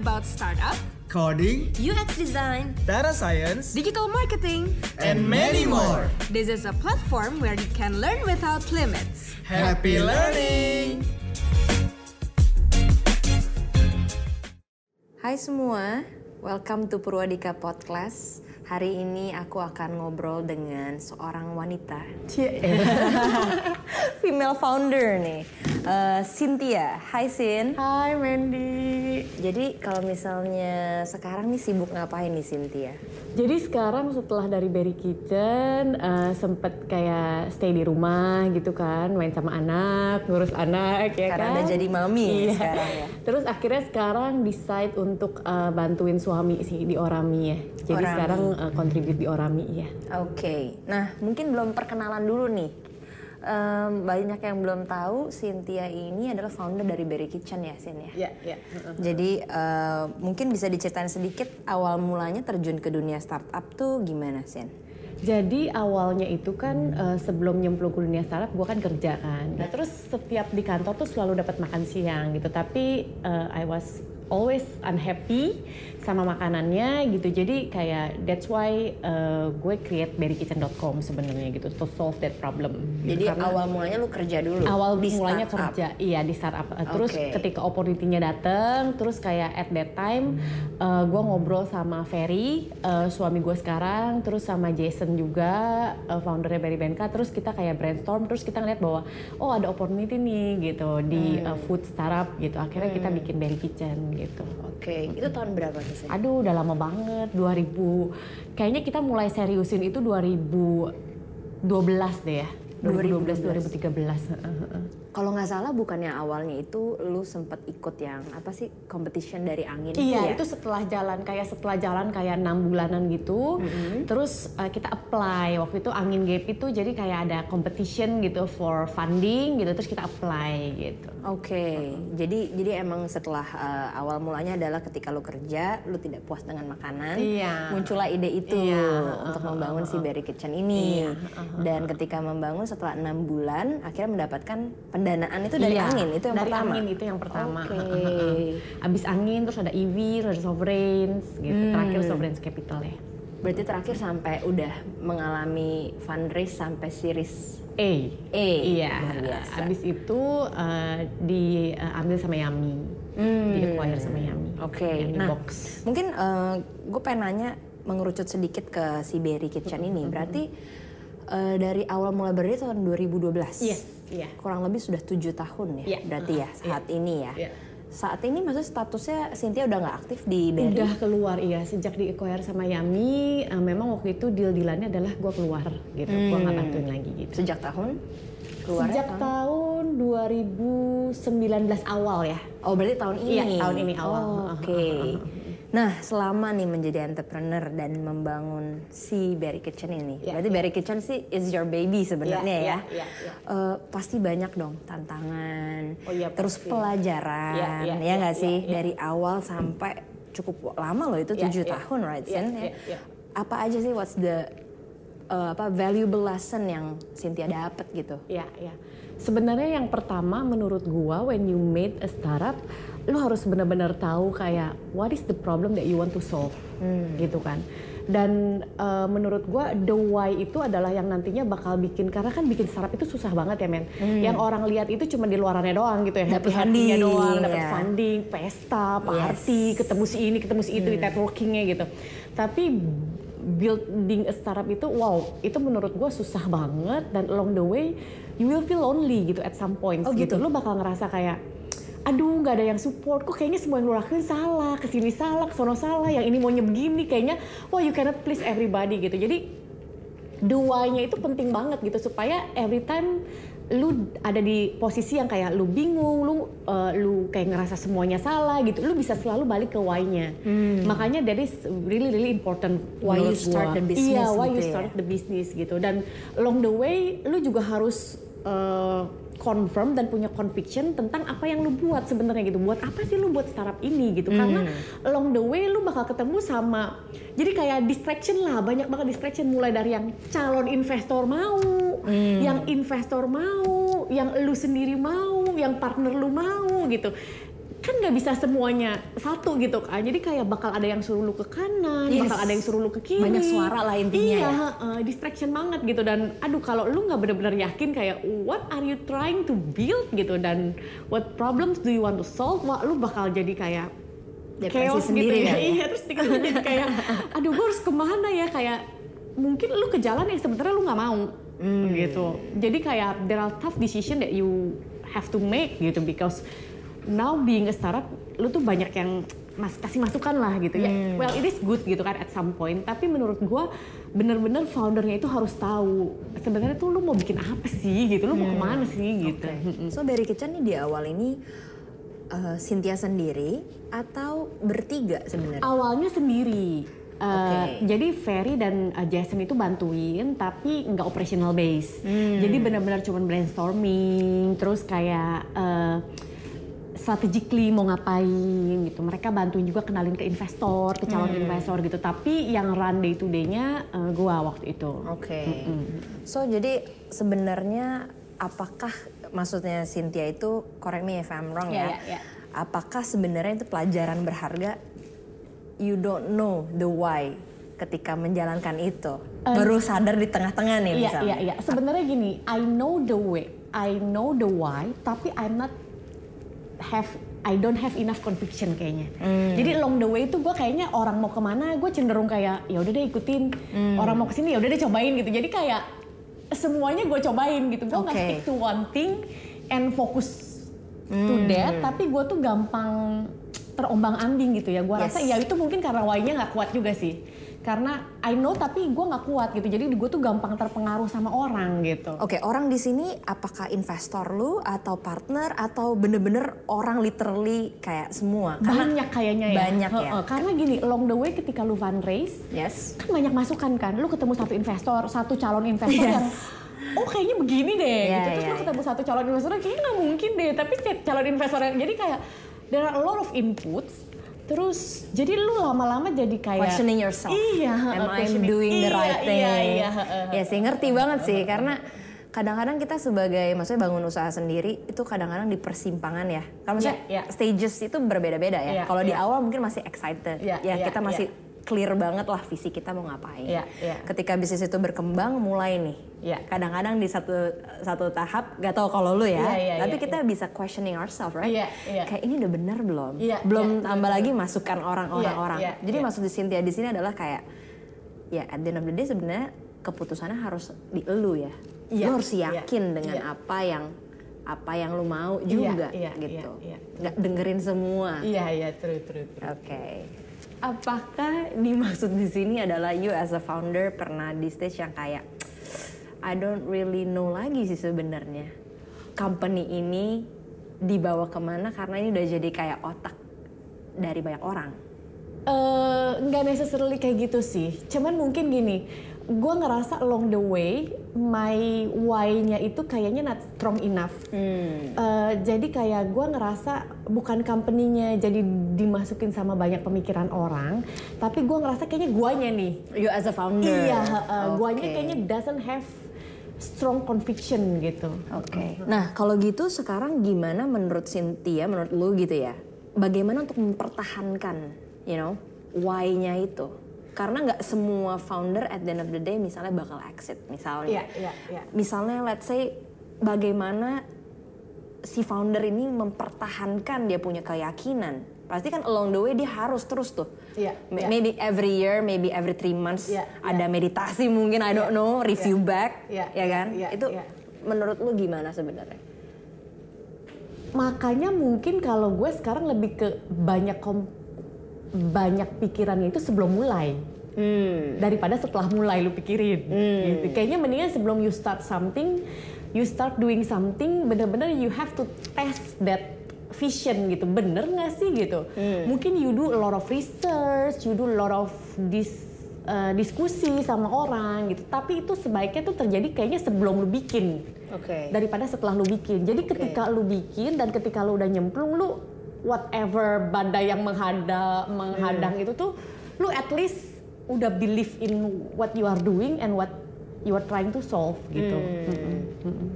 about startup, coding, UX design, data science, digital marketing, and many more. This is a platform where you can learn without limits. Happy learning! Hai semua, welcome to Purwadika Podcast. Hari ini aku akan ngobrol dengan seorang wanita, female founder nih, uh, Cynthia. Hai Sin. Hai Mandy. Jadi kalau misalnya sekarang nih sibuk ngapain nih Cynthia? Jadi sekarang setelah dari Berry Kitchen uh, sempet kayak stay di rumah gitu kan, main sama anak, ngurus anak ya Karena kan. udah jadi mami ya Iya. sekarang ya. Terus akhirnya sekarang decide untuk uh, bantuin suami sih di Orami ya. Jadi Orami. sekarang uh, contribute di Orami ya. Oke, nah mungkin belum perkenalan dulu nih. Em, banyak yang belum tahu Cynthia ini adalah founder dari Berry Kitchen ya Sin ya. Iya, iya. Jadi eh, mungkin bisa diceritain sedikit awal mulanya terjun ke dunia startup tuh gimana Sin? Jadi awalnya itu kan eh, sebelum nyemplung ke dunia startup gue kan kerja kan. Nah terus setiap di kantor tuh selalu dapat makan siang gitu. Tapi eh, I was always unhappy sama makanannya gitu. Jadi kayak that's why eh, gue create berrykitchen.com sebenarnya gitu to solve that problem. gitu. Jadi Karena- awal mulanya lu kerja dulu. awal di mulanya startup. kerja iya di startup Uh, terus ketika opportunity-nya datang terus kayak at that time uh, gue ngobrol sama Ferry uh, suami gue sekarang terus sama Jason juga uh, foundernya Berry Benka terus kita kayak brainstorm terus kita ngeliat bahwa oh ada opportunity nih gitu di Hmm. uh, food startup gitu akhirnya kita bikin Berry Kitchen gitu Oke, itu tahun berapa? Aduh udah lama banget 2000 kayaknya kita mulai seriusin itu 2012 deh ya 2012 2013 Heeh, heeh. Kalau nggak salah bukannya awalnya itu lu sempet ikut yang apa sih competition dari angin Iya, ya? itu setelah jalan kayak setelah jalan kayak enam bulanan gitu. Terus uh, kita apply waktu itu angin gap itu jadi kayak ada competition gitu for funding gitu. Terus kita apply gitu. Oke, jadi jadi emang setelah uh, awal mulanya adalah ketika lu kerja, lu tidak puas dengan makanan, Iya. muncullah ide itu Iya, untuk membangun si Berry Kitchen ini. Dan ketika membangun setelah enam bulan, akhirnya mendapatkan pendanaan itu dari Iya, angin itu yang dari pertama. angin itu yang pertama. Oke. Abis angin terus ada EV, terus ada Sovereigns gitu. Hmm. Terakhir Sovereigns Capital ya. Berarti terakhir sampai udah mengalami fundraise sampai series A. E. Iya. Abis itu uh, diambil sama Yami. Hmm. Di acquire sama Yami. Oke, di nah box. mungkin gue pengen nanya mengerucut sedikit ke si Berry Kitchen ini. Berarti eh, dari awal mulai berdiri tahun 2012. Yes, iya. Kurang lebih sudah tujuh tahun ya. Iya, Berarti ya saat ini ya. Iya. Saat ini maksudnya statusnya Cynthia udah nggak aktif di Berry. Udah keluar iya sejak di acquire sama Yami eh, memang waktu itu deal dealannya adalah gue keluar gitu gue nggak bantuin lagi gitu Sejak tahun keluarnya sejak tahun- tahun 2019 awal ya Oh berarti tahun ini. Iya, tahun ini awal. Oh, Oke. Nah selama nih menjadi entrepreneur dan membangun si Berry Kitchen ini, Iya, berarti Berry Kitchen sih is your baby sebenarnya Iya, ya. iya, iya, Eh, pasti banyak dong tantangan, Oh, iya, terus pasti. pelajaran, Iya, iya, ya iya, nggak iya, sih iya. dari awal sampai cukup lama loh itu Iya, tujuh iya. tahun, right? Iya, Sin? iya, iya. Apa aja sih what's the eh, apa valuable lesson yang Cynthia dapet gitu? ya ya sebenarnya yang pertama menurut gua when you made a startup lu harus benar-benar tahu kayak what is the problem that you want to solve? Gitu kan. Dan eh, menurut gua the why itu adalah yang nantinya bakal bikin karena kan bikin startup itu susah banget ya men. Yang orang lihat itu cuma di luarannya doang gitu ya. Happy-happynya funding, doang dapat ya. funding pesta party ketemu si ini ketemu si itu networkingnya gitu. Tapi building a startup itu wow itu menurut gue susah banget dan along the way you will feel lonely gitu at some point Oh, gitu. gitu? lu bakal ngerasa kayak aduh nggak ada yang support kok kayaknya semua yang lu lakuin salah ke sini salah kesono salah yang ini maunya begini kayaknya wah you cannot please everybody gitu jadi duanya itu penting banget gitu supaya every time lu ada di posisi yang kayak lu bingung, lu uh, lu kayak ngerasa semuanya salah gitu, lu bisa selalu balik ke why-nya. Makanya that is really really important Hmm. Why you start gua. the business Iya, why gitu you ya. start the business gitu. Dan along the way lu juga harus uh, confirm dan punya conviction tentang apa yang lu buat sebenarnya gitu. Buat apa sih lu buat startup ini gitu? Karena Hmm. along the way lu bakal ketemu sama jadi kayak distraction lah, banyak banget distraction mulai dari yang calon investor mau, Hmm. yang investor mau, yang lu sendiri mau, yang partner lu mau gitu. Kan nggak bisa semuanya satu gitu kan jadi kayak bakal ada yang suruh lu ke kanan Yes. bakal ada yang suruh lu ke kiri Banyak suara lah intinya iya ya. heeh, distraction banget gitu dan aduh kalau lu nggak benar-benar yakin kayak what are you trying to build gitu dan what problems do you want to solve wah lu bakal jadi kayak Depresi chaos sendiri gitu ya. ya? iya terus tiga jadi kayak aduh gue harus ke mana ya kayak mungkin lu ke jalan yang sebenarnya lu nggak mau Hmm. gitu jadi kayak there are tough decision that you have to make gitu because now being a startup lu tuh banyak yang mas kasih masukan lah gitu ya Hmm. well it is good gitu kan at some point tapi menurut gua bener-bener foundernya itu harus tahu sebenarnya tuh lu mau bikin apa sih gitu lu mau ke mana sih gitu Hmm. So Berry Kitchen nih di awal ini uh, Cynthia sendiri atau bertiga sebenarnya? awalnya sendiri Uh, Oke. Jadi Ferry dan uh, Jason itu bantuin, tapi nggak operational base. Hmm. Jadi benar-benar cuma brainstorming, terus kayak uh, strategically mau ngapain gitu. Mereka bantuin juga kenalin ke investor, ke calon Hmm. investor gitu. Tapi yang run day to day-nya uh, gua waktu itu. Oke. So jadi sebenarnya apakah maksudnya Cynthia itu correct me if I'm wrong Ya, ya? ya, ya. Apakah sebenarnya itu pelajaran berharga? You don't know the why ketika menjalankan itu. Baru sadar di tengah-tengah nih Iya, misalnya. iya, iya. Sebenarnya gini, I know the way, I know the why, tapi I'm not have I don't have enough conviction kayaknya. Jadi along the way itu gue kayaknya orang mau ke mana, gue cenderung kayak ya udah deh ikutin. Orang mau ke sini ya udah deh cobain gitu. Jadi kayak semuanya gue cobain gitu. Gue nggak Oke. stick to one thing and fokus to that. Tapi gue tuh gampang terombang ambing gitu ya. Gue Yes. rasa ya itu mungkin karena why-nya nggak kuat juga sih. Karena I know tapi gue nggak kuat gitu. Jadi gue tuh gampang terpengaruh sama orang gitu. Oke, orang di sini apakah investor lu atau partner atau bener-bener orang literally kayak semua? banyak kayaknya ya. banyak ya. Karena gini, along the way ketika lu fundraise, Yes. kan banyak masukan kan. Lu ketemu satu investor, satu calon investor Yes. yang oh kayaknya begini deh Iya, gitu. Terus iya, lu ketemu satu calon investor kayaknya nggak mungkin deh. Tapi calon investor yang jadi kayak there are a lot of inputs. Terus jadi lu lama-lama jadi kayak Questioning yourself. Iya, Am I doing the Iya, right thing? Iya, iya. Ya sih ngerti banget sih karena kadang-kadang kita sebagai maksudnya bangun usaha sendiri itu kadang-kadang di persimpangan ya. Kalau Iya, iya. stages itu berbeda-beda ya. Iya, Kalau di iya. awal mungkin masih excited. Iya, ya iya, kita masih iya. Clear banget lah visi kita mau ngapain. Iya, iya. Ketika bisnis itu berkembang mulai nih. Iya. Kadang-kadang di satu satu tahap gak tahu kalau lu ya, Iya, iya, tapi iya, kita bisa questioning ourselves, right? Iya, iya. Kayak ini udah benar belum? Iya, belum iya, tambah lagi masukan orang-orang Iya, orang. iya, Jadi iya. maksud di Cynthia di sini adalah kayak ya at the end of the day sebenarnya keputusannya harus di elu ya. Iya, Lu harus iya, yakin dengan iya. apa yang apa yang lu mau juga iya, gitu. iya, iya. Nggak dengerin semua. Iya, iya, true, true, true. Oke. Apakah dimaksud di sini adalah you as a founder pernah di stage yang kayak I don't really know lagi sih sebenarnya company ini dibawa ke mana karena ini udah jadi kayak otak dari banyak orang. Eh, nggak necessarily kayak gitu sih. Cuman mungkin gini, gue ngerasa along the way my why-nya itu kayaknya not strong enough. Hmm. Eh, jadi kayak gue ngerasa bukan company-nya jadi dimasukin sama banyak pemikiran orang, tapi gue ngerasa kayaknya guanya nih. You as a founder. Iya, eh, guanya Oke. kayaknya doesn't have strong conviction gitu. Oke. Nah, kalau gitu sekarang gimana menurut Cynthia, menurut lu gitu ya? Bagaimana untuk mempertahankan, you know, why-nya itu? Karena nggak semua founder at the end of the day misalnya bakal exit, misalnya. Iya, iya, iya. Misalnya let's say bagaimana si founder ini mempertahankan dia punya keyakinan. Pasti kan along the way dia harus terus tuh. Iya, Ma- iya. Maybe every year, maybe every three months Iya, ada meditasi mungkin I don't Iya, know, review iya, back, iya, ya kan? iya, Itu iya. menurut lu gimana sebenarnya? Makanya mungkin kalau gue sekarang lebih ke banyak kom banyak pikirannya itu sebelum mulai. Hmm. daripada setelah mulai lu pikirin. Gitu. Kayaknya mendingan sebelum you start something, you start doing something, bener-bener you have to test that vision gitu. Bener nggak sih gitu? Mungkin you do a lot of research, you do a lot of dis, uh, diskusi sama orang gitu. Tapi itu sebaiknya tuh terjadi kayaknya sebelum lu bikin Oke. daripada setelah lu bikin. Jadi ketika lu bikin dan ketika lu udah nyemplung lu whatever badai yang menghadang menghadang itu tuh lu at least udah believe in what you are doing and what you are trying to solve gitu. Mm-mm. Mm-mm.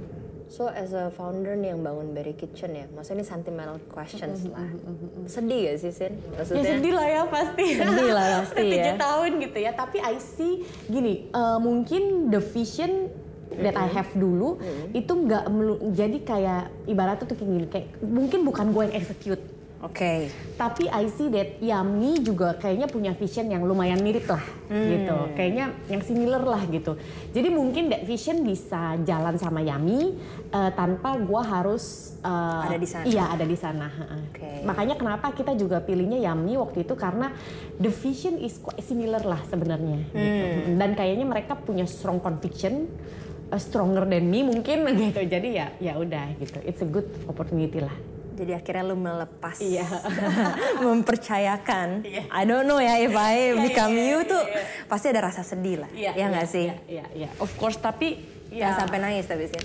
So as a founder nih yang bangun Berry Kitchen ya, maksudnya ini sentimental questions lah. Sedih gak sih Sin? Ya Maksudnya sedih lah ya pasti. Sedih lah pasti ya. tahun gitu ya. Tapi I see gini, eh, mungkin the vision that I have dulu itu nggak jadi kayak ibaratnya tuh kayak gini, kayak mungkin bukan gue yang execute. Oke. Tapi I see that Yami juga kayaknya punya vision yang lumayan mirip lah gitu. Kayaknya yang similar lah gitu. Jadi mungkin that vision bisa jalan sama Yami eh, tanpa gua harus eh, Ada di sana. Iya, ada di sana. Oke. Makanya kenapa kita juga pilihnya Yami waktu itu karena the vision is quite similar lah sebenarnya gitu. Dan kayaknya mereka punya strong conviction uh, stronger than me mungkin gitu. Jadi ya ya udah gitu. It's a good opportunity lah. Jadi akhirnya lu melepas, Iya. mempercayakan. I don't know ya if I become iya, you iya, tuh iya. pasti ada rasa sedih lah. ya nggak sih? Iya, iya, iya. Of course, tapi Ya, sampai nangis tapi Sin.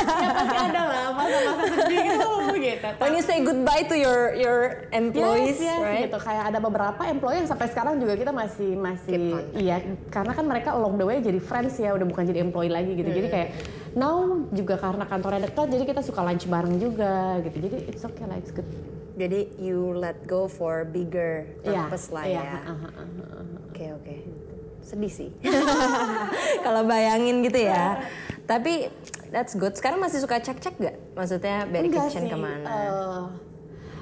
ya pasti ada lah masa-masa sedih gitu gitu. When you say goodbye to your your employees, Yes, yes, right? gitu. Kayak ada beberapa employee yang sampai sekarang juga kita masih masih iya karena kan mereka along the way jadi friends ya udah bukan jadi employee lagi gitu. Jadi kayak now juga karena kantornya dekat jadi kita suka lunch bareng juga gitu. Jadi it's okay lah, it's good. Jadi you let go for bigger Iya, purpose lah iya, ya. ha, ha, ha, ha. Sedih sih. Kalau bayangin gitu ya. Tapi that's good. Sekarang masih suka cek-cek gak? Maksudnya Enggak Kitchen sih, ke mana? eh,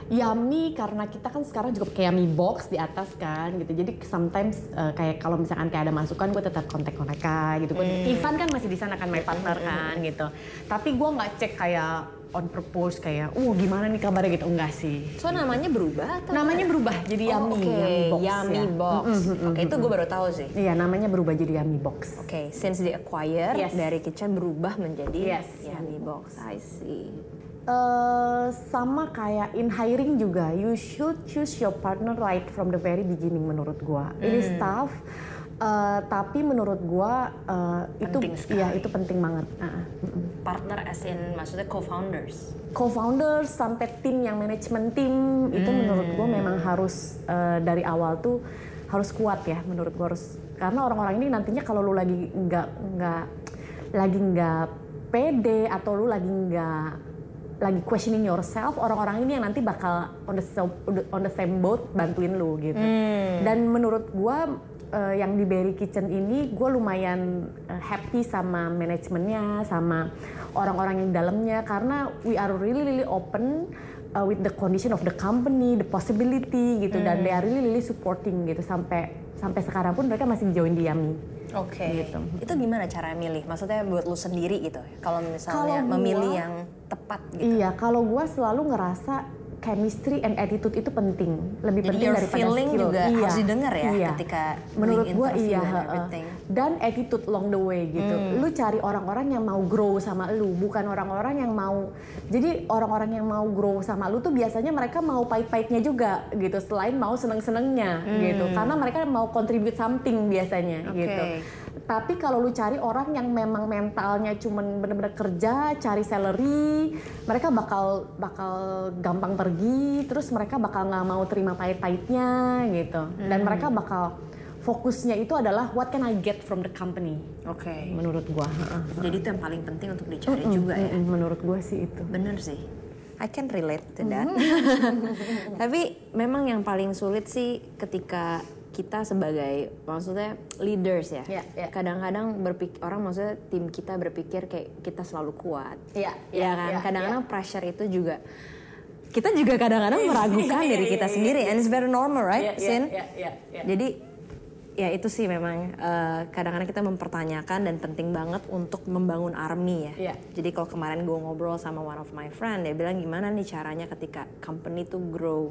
Yummy karena kita kan sekarang juga pakai Yummy box di atas kan gitu. Jadi sometimes eh, kayak kalau misalkan kayak ada masukan gue tetap kontak mereka gitu. Hmm. Ivan kan masih di sana kan my partner kan gitu. Tapi gue nggak cek kayak on purpose kayak, uh gimana nih kabarnya gitu enggak sih. so namanya berubah atau? Namanya berubah jadi Oh, Yummy, oke. Yummy box. Yummy ya. box. Oke itu gue baru tahu sih. Iya namanya berubah jadi Yummy box. Oke, since di acquire Yes. dari kitchen berubah menjadi Yes. Yummy box. I see. Eh, sama kayak in hiring juga, you should choose your partner right from the very beginning menurut gua. Ini Hmm. Eh, tapi menurut gua eh, itu sekali. ya itu penting banget. Ah, mm-mm. Partner as in maksudnya co-founders. Co-founders sampai tim yang manajemen tim itu Hmm. menurut gua memang harus eh, dari awal tuh harus kuat ya menurut gua harus karena orang-orang ini nantinya kalau lu lagi nggak nggak lagi nggak pede atau lu lagi nggak lagi questioning yourself orang-orang ini yang nanti bakal on the on the same boat bantuin lu gitu dan menurut gua eh, yang di Berry Kitchen ini gue lumayan eh, happy sama manajemennya sama orang-orang yang di dalamnya karena we are really really open uh, with the condition of the company, the possibility gitu dan they are really really supporting gitu sampai sampai sekarang pun mereka masih join di Yami. Oke. Gitu. Itu gimana cara milih? Maksudnya buat lu sendiri gitu. Kalau misalnya gua- memilih yang tepat gitu. Iya, kalau gue selalu ngerasa chemistry and attitude itu penting, lebih Jadi penting daripada feeling skill. juga Iya, harus didengar ya iya. ketika menurut interview iya and dan attitude along the way gitu. Lu cari orang-orang yang mau grow sama lu bukan orang-orang yang mau. Jadi orang-orang yang mau grow sama lu tuh biasanya mereka mau pahit-pahitnya juga gitu selain mau seneng-senengnya gitu. Karena mereka mau contribute something biasanya Oke. gitu tapi kalau lu cari orang yang memang mentalnya cuman bener-bener kerja, cari salary, mereka bakal bakal gampang pergi, terus mereka bakal nggak mau terima pahit-pahitnya gitu. Dan mereka bakal fokusnya itu adalah what can I get from the company Oke. menurut gua. Jadi itu yang paling penting untuk dicari juga ya. Mm-mm, menurut gua sih itu. Bener sih. I can relate to that. Mm-hmm. Tapi memang yang paling sulit sih ketika kita sebagai maksudnya leaders ya. Iya, iya. Kadang-kadang berpikir orang maksudnya tim kita berpikir kayak kita selalu kuat. Iya, ya iya, kan. iya, Kadang-kadang pressure itu juga kita juga kadang-kadang meragukan diri kita sendiri and it's very normal right, Iya, iya, Sin? iya, iya, iya. Jadi ya itu sih memang eh, kadang-kadang kita mempertanyakan dan penting banget untuk membangun army ya. Iya. Jadi kalau kemarin gue ngobrol sama one of my friend, dia bilang gimana nih caranya ketika company tuh grow.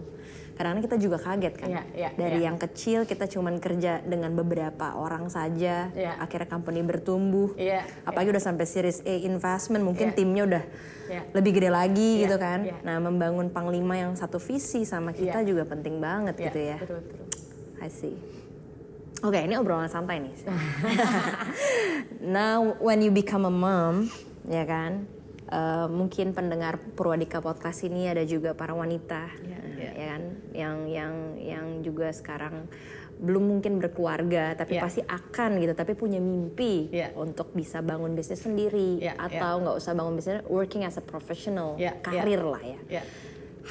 Kadang-kadang kita juga kaget kan. Iya, iya, Dari iya. yang kecil kita cuman kerja dengan beberapa orang saja, Iya. akhirnya company bertumbuh. Iya, Apalagi udah sampai series A investment, mungkin Iya. timnya udah Iya. lebih gede lagi Iya, gitu kan. iya. Nah, membangun panglima yang satu visi sama kita Iya. juga penting banget Iya, gitu ya. Betul, betul. I see. Oke, ini obrolan santai nih. Now, when you become a mom, ya kan, eh, mungkin pendengar Purwadika podcast ini ada juga para wanita, eh, ya kan, yang yang yang juga sekarang belum mungkin berkeluarga tapi Yeah. pasti akan gitu tapi punya mimpi Yeah. untuk bisa bangun bisnis sendiri Yeah, atau nggak usah bangun bisnis working as a professional Yeah, karir yeah. lah ya Yeah.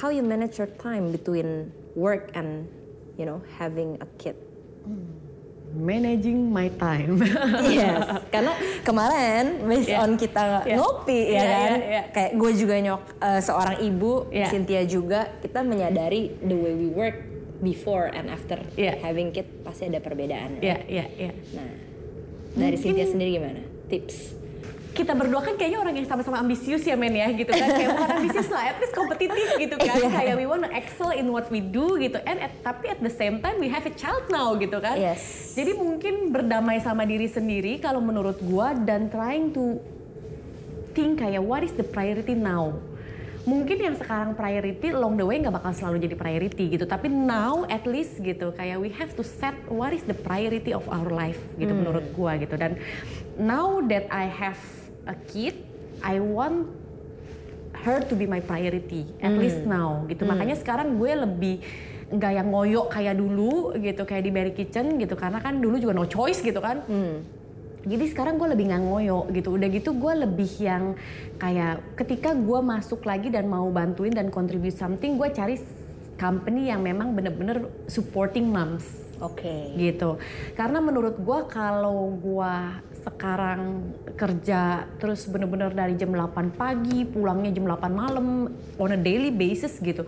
how you manage your time between work and you know having a kid Managing my time. Yes, karena kemarin based Yeah. on kita Yeah. ngopi ya Yeah, kan, yeah, yeah. kayak gue juga nyok eh, seorang ibu, Yeah. Cynthia juga, kita menyadari the way we work before and after Yeah. having kid pasti ada perbedaan. Ya, ya, ya. Nah, dari Cynthia sendiri gimana? Tips? Kita berdua kan kayaknya orang yang sama-sama ambisius ya men ya gitu kan. Kayak bukan ambisius lah, at least kompetitif gitu kan. Iya. Kayak we want to excel in what we do gitu. And at, tapi at the same time we have a child now gitu kan. Yes. Jadi mungkin berdamai sama diri sendiri kalau menurut gua dan trying to think kayak what is the priority now. Mungkin yang sekarang priority along the way nggak bakal selalu jadi priority gitu. Tapi now at least gitu kayak we have to set what is the priority of our life gitu menurut gua gitu. Dan now that I have a kid, I want her to be my priority at least now gitu. Makanya sekarang gue lebih nggak yang ngoyo kayak dulu gitu kayak di Berry Kitchen gitu. Karena kan dulu juga no choice gitu kan. Jadi sekarang gue lebih nggak ngoyo gitu. Udah gitu gue lebih yang kayak ketika gue masuk lagi dan mau bantuin dan contribute something gue cari company yang memang bener-bener supporting moms. Oke. gitu. Karena menurut gua kalau gua sekarang kerja terus bener-bener dari jam 8 pagi pulangnya jam 8 malam on a daily basis gitu.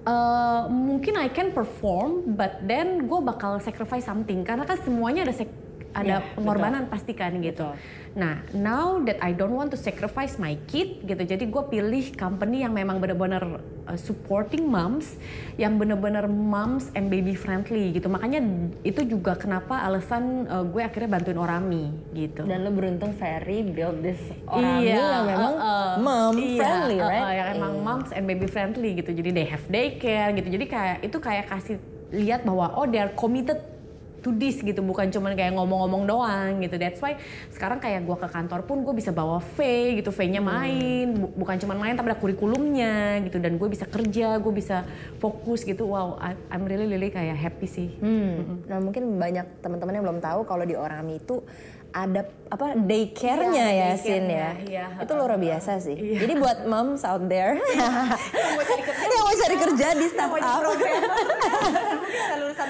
eh, mungkin I can perform, but then gue bakal sacrifice something karena kan semuanya ada ada Iya, pengorbanan pasti kan gitu. Nah, now that I don't want to sacrifice my kid gitu, jadi gue pilih company yang memang benar-benar uh, supporting moms, yang benar-benar moms and baby friendly gitu. Makanya itu juga kenapa alasan uh, gue akhirnya bantuin Orami gitu. Dan lo beruntung Ferry build this orang yang memang uh, uh, mom iya, friendly, uh, uh, right? yang emang Iya. moms and baby friendly gitu. Jadi they have daycare gitu. Jadi kayak itu kayak kasih lihat bahwa oh they are committed to this gitu bukan cuman kayak ngomong-ngomong doang gitu. That's why sekarang kayak gua ke kantor pun gue bisa bawa V gitu V-nya Hmm. main Bu- bukan cuman main tapi ada kurikulumnya gitu. Dan gue bisa kerja gue bisa fokus gitu. Wow I- I'm really really kayak happy sih. Hmm. Nah mungkin banyak teman-teman yang belum tahu kalau di Orami itu ada apa daycare-nya Iya, ya daycare-nya, Sin ya. iya. Itu luar biasa sih. Iya. Jadi buat moms out there yang mau cari kerja di startup bisa lulusan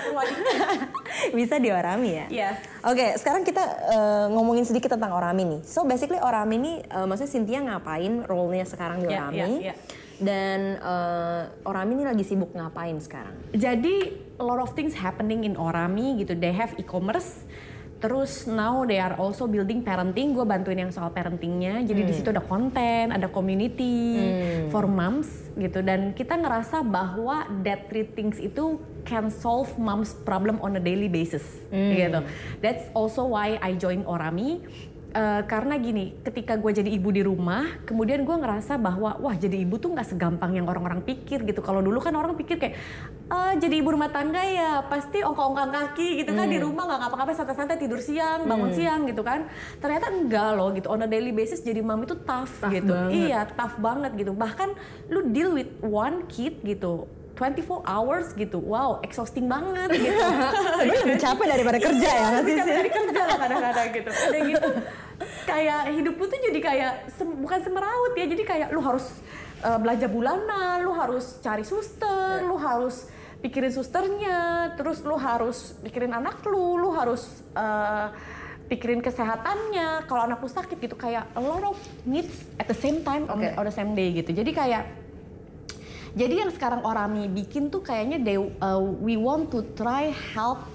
bisa di Orami ya. Yes. Oke, sekarang kita eh, ngomongin sedikit tentang Orami nih. So basically Orami ini eh, maksudnya Cynthia ngapain role-nya sekarang di Iya, Orami? iya, iya. Dan eh, Orami ini lagi sibuk ngapain sekarang? Jadi a lot of things happening in Orami gitu. They have e-commerce. Terus now they are also building parenting. Gue bantuin yang soal parentingnya. Jadi di situ ada konten, ada community for moms gitu. Dan kita ngerasa bahwa that three things itu can solve moms problem on a daily basis gitu. That's also why I join Orami. Eh, karena gini, ketika gue jadi ibu di rumah, kemudian gue ngerasa bahwa wah jadi ibu tuh nggak segampang yang orang-orang pikir gitu. Kalau dulu kan orang pikir kayak "Ah, jadi ibu rumah tangga ya pasti ongkang-ongkang kaki gitu kan di rumah nggak ngapa-ngapain santai-santai tidur siang, bangun siang gitu kan. Ternyata enggak loh gitu. On a daily basis jadi mom itu tough, gitu. Iya tough banget gitu. Bahkan lu deal with one kid gitu. 24 hours gitu, wow, exhausting banget gitu. Sebenarnya lebih capek daripada kerja ya nggak sih? Lebih capek Sin? dari kerja lah kadang-kadang gitu. Udah gitu kayak hidup lu tuh jadi kayak sem- bukan semeraut ya. Jadi kayak lu harus uh, belanja bulanan, lu harus cari suster, lu harus pikirin susternya, terus lu harus pikirin anak lu, lu harus uh, pikirin kesehatannya. Kalau anak lu sakit gitu kayak a lot of needs at the same time on, Oke. on the same day gitu. Jadi kayak jadi yang sekarang Orami bikin tuh kayaknya they, uh, we want to try help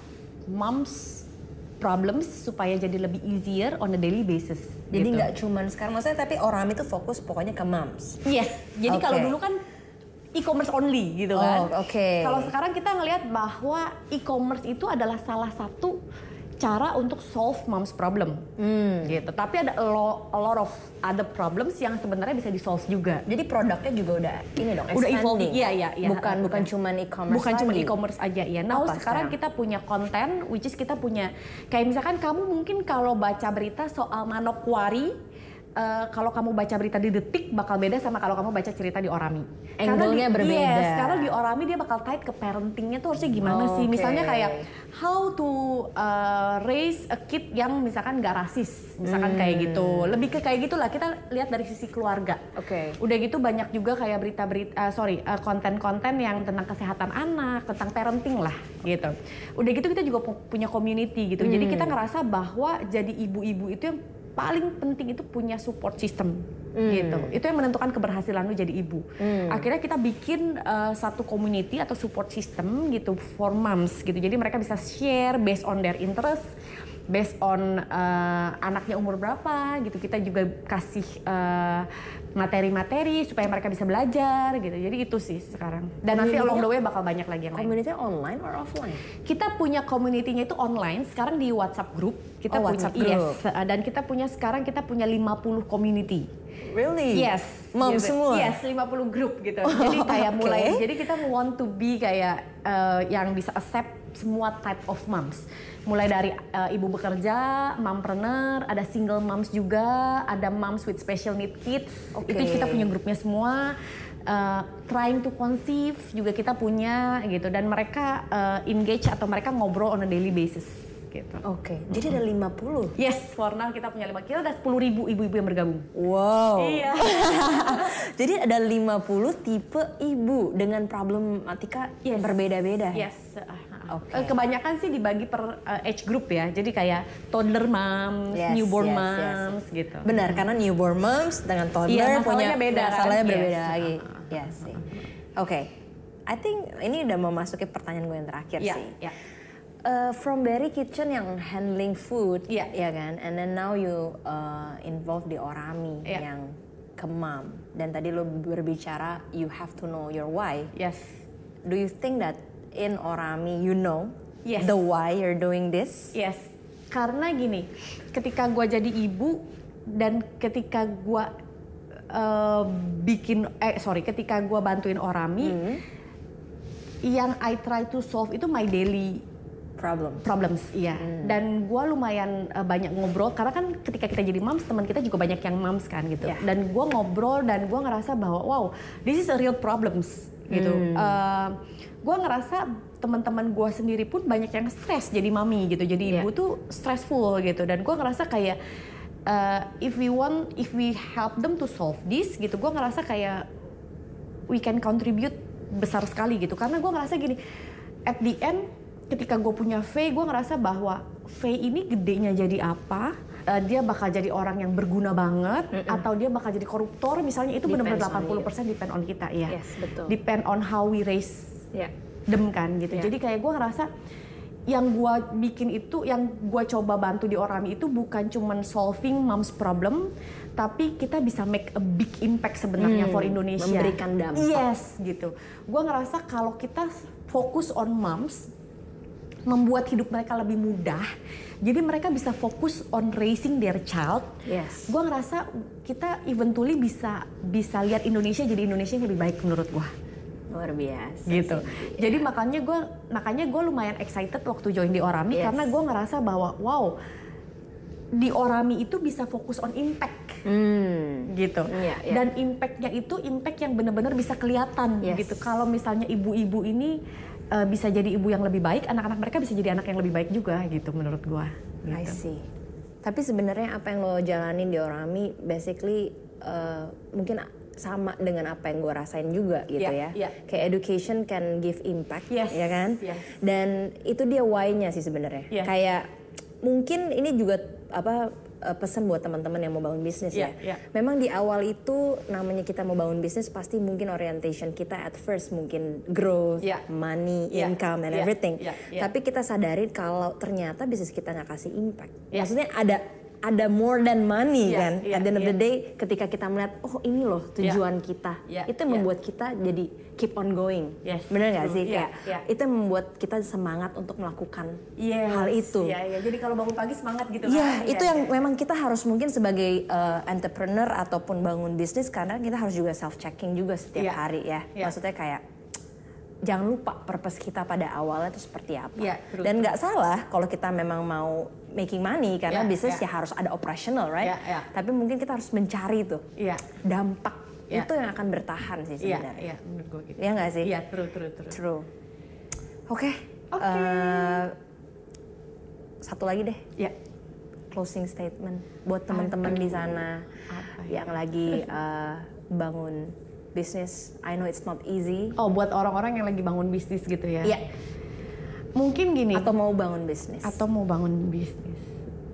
moms problems supaya jadi lebih easier on a daily basis. Jadi gitu. nggak cuman sekarang maksudnya tapi Orami itu fokus pokoknya ke moms. Yes. Jadi Oke. kalau dulu kan e-commerce only gitu Oh, kan. oke. Kalau sekarang kita ngelihat bahwa e-commerce itu adalah salah satu cara untuk solve moms problem. Hmm. Gitu. Tapi ada a lo- a lot of other problems yang sebenarnya bisa di solve juga. Jadi produknya juga udah ini dong Udah evolving, iya, iya, iya. Bukan bukan cuman e-commerce Bukan cuma e-commerce aja ya. Now Apa sekarang sekarang? kita punya konten, which is kita punya kayak misalkan kamu mungkin kalau baca berita soal Manokwari, eh, kalau kamu baca berita di Detik bakal beda sama kalau kamu baca cerita di Orami. Angle-nya berbeda. Yes, karena di Orami dia bakal tight ke parentingnya tuh harusnya gimana sih? Oke. Misalnya kayak how to uh, raise a kid yang misalkan gak rasis, misalkan kayak gitu. Lebih ke kayak gitulah kita lihat dari sisi keluarga. Oke. Udah gitu banyak juga kayak berita-berita, uh, sorry, uh, konten-konten yang tentang kesehatan anak, tentang parenting lah gitu. Udah gitu kita juga pu- punya community gitu. Jadi kita ngerasa bahwa jadi ibu-ibu itu yang paling penting itu punya support system gitu. Itu yang menentukan keberhasilan lu jadi ibu. Akhirnya kita bikin uh, satu community atau support system gitu for moms gitu. Jadi mereka bisa share based on their interest based on uh, anaknya umur berapa gitu kita juga kasih uh, materi-materi supaya mereka bisa belajar gitu jadi itu sih sekarang dan nanti along the way bakal banyak lagi yang lain Community online or offline? kita punya community-nya itu online sekarang di WhatsApp group kita Oh, punya WhatsApp yes, group. uh, dan kita punya sekarang kita punya 50 community Really? Yes. Mom gitu. semua? Yes, 50 grup gitu. jadi kayak Oke. mulai jadi kita want to be kayak uh, yang bisa accept semua type of moms. Mulai dari uh, ibu bekerja, mompreneur, ada single moms juga, ada moms with special need kids. Oke. Itu kita punya grupnya semua. Uh, trying to conceive juga kita punya gitu dan mereka uh, engage atau mereka ngobrol on a daily basis gitu. Oke, jadi ada 50. Yes, for now kita punya lima kita ada 10 ribu ibu-ibu yang bergabung. Wow. Iya. Jadi ada 50 tipe ibu dengan problematika Yes. berbeda-beda. Yes. Oke. Eh, Kebanyakan sih dibagi per eh, age group ya. Jadi kayak toddler moms, Yes, newborn yes, yes, moms gitu. Benar, karena newborn moms dengan toddler Iya, punya masalahnya beda kan? masalahnya Yes. berbeda lagi. Iya sih. Oke, I think ini udah memasuki pertanyaan gue yang terakhir Iya, sih. iya. Uh, from Berry Kitchen yang handling food, Iya. ya kan, and then now you uh, involved di Orami Iya. yang ke mom, dan tadi lo berbicara you have to know your why. Yes. Do you think that in Orami you know Yes. the why you're doing this? Yes. Karena gini, ketika gua jadi ibu dan ketika gua eh, bikin eh sorry, ketika gua bantuin Orami, Hmm. yang I try to solve itu my daily Problem. problems iya dan gua lumayan uh, banyak ngobrol karena kan ketika kita jadi moms teman kita juga banyak yang moms kan gitu Ya. dan gua ngobrol dan gua ngerasa bahwa wow this is a real problems gitu. Uh, gua ngerasa teman-teman gua sendiri pun banyak yang stres jadi mami gitu. Jadi Ya. ibu tuh stressful gitu. Dan gua ngerasa kayak uh, if we want if we help them to solve this gitu gua ngerasa kayak we can contribute besar sekali gitu. Karena gue ngerasa gini at the end ketika gue punya V gue ngerasa bahwa V ini gedenya jadi apa eh, dia bakal jadi orang yang berguna banget atau dia bakal jadi koruptor misalnya itu benar-benar Depends on 80% depend on kita ya Yes, betul. depend on how we raise Ya. them kan gitu Ya. jadi kayak gue ngerasa yang gue bikin itu yang gue coba bantu di Orami itu bukan cuman solving mom's problem tapi kita bisa make a big impact sebenarnya Hmm, for Indonesia memberikan dampak. yes gitu gue ngerasa kalau kita fokus on moms membuat hidup mereka lebih mudah jadi mereka bisa fokus on raising their child Yes. gue ngerasa kita eventually bisa bisa lihat Indonesia jadi Indonesia yang lebih baik menurut gue Luar biasa. gitu. sih. Jadi makanya gue makanya gue lumayan excited waktu join di Orami Yes. karena gue ngerasa bahwa wow di Orami itu bisa fokus on impact Hmm. gitu. Iya, iya. Dan impactnya itu impact yang benar-benar bisa kelihatan Yes. gitu. Kalau misalnya ibu-ibu ini uh, bisa jadi ibu yang lebih baik, anak-anak mereka bisa jadi anak yang lebih baik juga gitu menurut gue. I see. Tapi sebenarnya apa yang lo jalanin di Orami basically uh, mungkin sama dengan apa yang gue rasain juga gitu Iya, ya. iya. Kayak education can give impact, Yes, ya kan? yes. Dan itu dia why-nya sih sebenarnya. Yes. Kayak mungkin ini juga apa uh, pesan buat teman-teman yang mau bangun bisnis Iya, ya. iya. Memang di awal itu namanya kita mau bangun bisnis pasti mungkin orientation kita at first mungkin growth, Iya. money, Iya, income and iya, everything. iya, iya. Tapi kita sadarin kalau ternyata bisnis kita nggak kasih impact. Iya. Maksudnya ada ada more than money Iya, kan. iya, At the end of the iya. day ketika kita melihat oh ini loh tujuan kita. Iya, Itu yang iya. membuat kita jadi keep on going. Yes, Bener nggak sih? Iya, Kayak iya. itu membuat kita semangat untuk melakukan hal itu. Iya, iya. Jadi kalau bangun pagi semangat gitu Iya, kan. itu Iya, yang iya. memang kita harus mungkin sebagai uh, entrepreneur ataupun bangun bisnis karena kita harus juga self checking juga setiap Iya. hari ya. Iya. Maksudnya kayak jangan lupa purpose kita pada awalnya itu seperti apa. Iya, true, Dan nggak salah kalau kita memang mau making money karena Ya, bisnis ya. ya harus ada operational, right? Ya, ya. Tapi mungkin kita harus mencari tuh Iya. dampak Ya. itu yang akan bertahan sih sebenarnya. iya, menurut gue gitu. Iya nggak sih? Iya, true, true, true. True. Oke. Oke. eh, satu lagi deh Ya. closing statement buat teman-teman di sana Apa ya? yang lagi eh, bangun bisnis. I know it's not easy. Oh, buat orang-orang yang lagi bangun bisnis gitu ya? Iya. Mungkin gini. Atau mau bangun bisnis. atau mau bangun bisnis.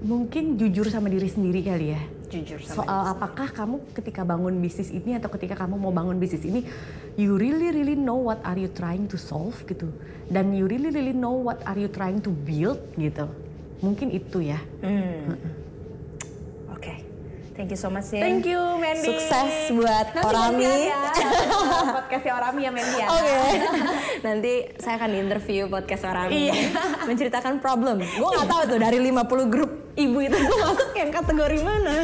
Mungkin jujur sama diri sendiri kali ya. jujur sama Soal apakah kamu ketika bangun bisnis ini atau ketika kamu mau bangun bisnis ini, you really really know what are you trying to solve gitu, dan you really really know what are you trying to build gitu. Mungkin itu ya. Hmm. Thank you so much ya. Thank you Mandy. Sukses buat Nanti Orami. nanti ada podcastnya Orami ya Mandy ya. Oke. Nanti saya akan interview podcast Orami. Iya. Menceritakan problem. Gue nggak tahu tuh dari 50 grup ibu itu gue masuk yang kategori mana.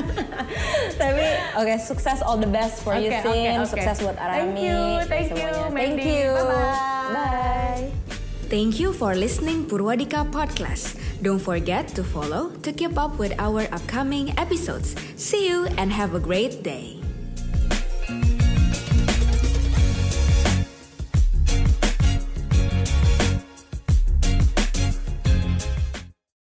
Tapi oke sukses all the best for you Oke, oke, Sin. oke. Sukses buat Arami. Thank you, thank you. Mandy. Thank you. Bye-bye. Bye. Thank you for listening Purwadika Podcast. Don't forget to follow to keep up with our upcoming episodes. See you and have a great day.